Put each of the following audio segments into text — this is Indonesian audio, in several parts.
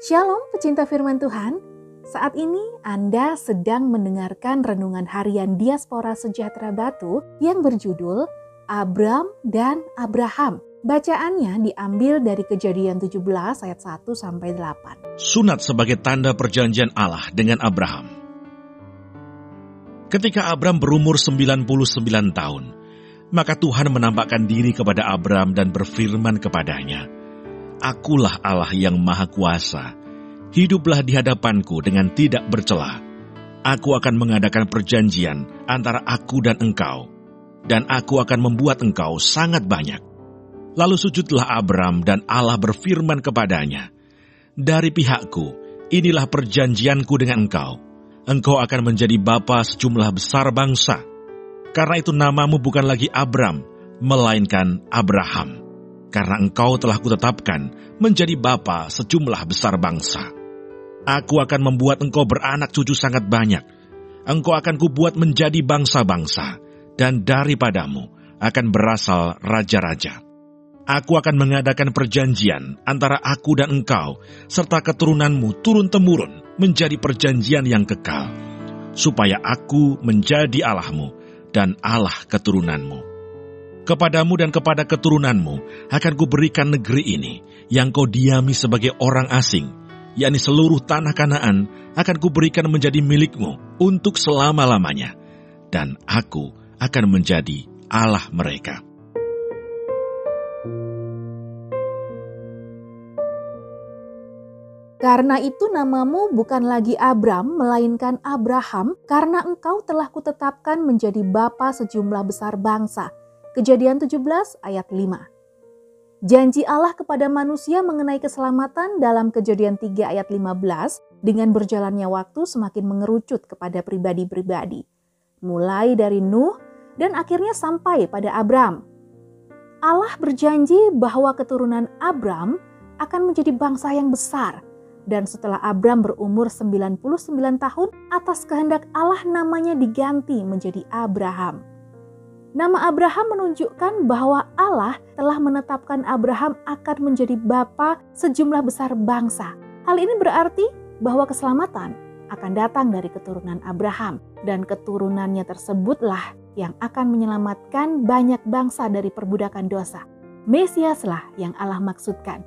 Shalom pecinta firman Tuhan. Saat ini Anda sedang mendengarkan renungan harian Diaspora Sejahtera Batu yang berjudul Abram dan Abraham. Bacaannya diambil dari Kejadian 17 ayat 1 sampai 8. Sunat sebagai tanda perjanjian Allah dengan Abraham. Ketika Abram berumur 99 tahun, maka Tuhan menampakkan diri kepada Abram dan berfirman kepadanya, Akulah Allah yang Maha Kuasa. Hiduplah di hadapanku dengan tidak bercelah. Aku akan mengadakan perjanjian antara aku dan engkau, dan aku akan membuat engkau sangat banyak. Lalu sujudlah Abram dan Allah berfirman kepadanya, Dari pihakku, inilah perjanjianku dengan engkau. Engkau akan menjadi bapa sejumlah besar bangsa. Karena itu namamu bukan lagi Abram, melainkan Abraham karena engkau telah kutetapkan menjadi bapa sejumlah besar bangsa. Aku akan membuat engkau beranak cucu sangat banyak. Engkau akan kubuat menjadi bangsa-bangsa, dan daripadamu akan berasal raja-raja. Aku akan mengadakan perjanjian antara aku dan engkau, serta keturunanmu turun-temurun menjadi perjanjian yang kekal, supaya aku menjadi Allahmu dan Allah keturunanmu Kepadamu dan kepada keturunanmu akan kuberikan negeri ini, yang kau diami sebagai orang asing, yakni seluruh tanah kanaan akan kuberikan menjadi milikmu untuk selama-lamanya, dan aku akan menjadi Allah mereka. Karena itu namamu bukan lagi Abram, melainkan Abraham, karena engkau telah kutetapkan menjadi bapa sejumlah besar bangsa. Kejadian 17 ayat 5. Janji Allah kepada manusia mengenai keselamatan dalam Kejadian 3 ayat 15 dengan berjalannya waktu semakin mengerucut kepada pribadi-pribadi. Mulai dari Nuh dan akhirnya sampai pada Abram. Allah berjanji bahwa keturunan Abram akan menjadi bangsa yang besar. Dan setelah Abram berumur 99 tahun, atas kehendak Allah namanya diganti menjadi Abraham. Nama Abraham menunjukkan bahwa Allah telah menetapkan Abraham akan menjadi bapa sejumlah besar bangsa. Hal ini berarti bahwa keselamatan akan datang dari keturunan Abraham dan keturunannya tersebutlah yang akan menyelamatkan banyak bangsa dari perbudakan dosa. Mesiaslah yang Allah maksudkan.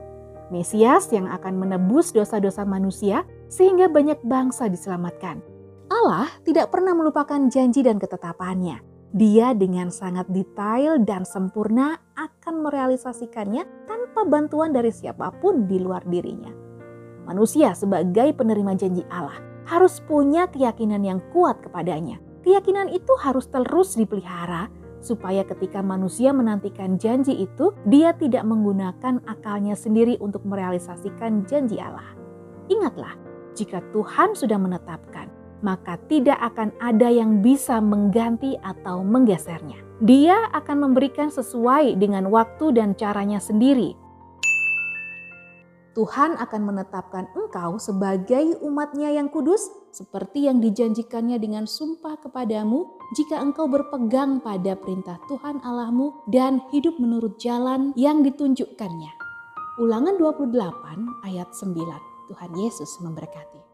Mesias yang akan menebus dosa-dosa manusia sehingga banyak bangsa diselamatkan. Allah tidak pernah melupakan janji dan ketetapannya. Dia dengan sangat detail dan sempurna akan merealisasikannya tanpa bantuan dari siapa pun di luar dirinya. Manusia sebagai penerima janji Allah harus punya keyakinan yang kuat kepadanya. Keyakinan itu harus terus dipelihara supaya ketika manusia menantikan janji itu, dia tidak menggunakan akalnya sendiri untuk merealisasikan janji Allah. Ingatlah, jika Tuhan sudah menetapkan maka tidak akan ada yang bisa mengganti atau menggesernya. Dia akan memberikan sesuai dengan waktu dan caranya sendiri. Tuhan akan menetapkan engkau sebagai umatnya yang kudus seperti yang dijanjikannya dengan sumpah kepadamu jika engkau berpegang pada perintah Tuhan Allahmu dan hidup menurut jalan yang ditunjukkannya. Ulangan 28 ayat 9. Tuhan Yesus memberkati.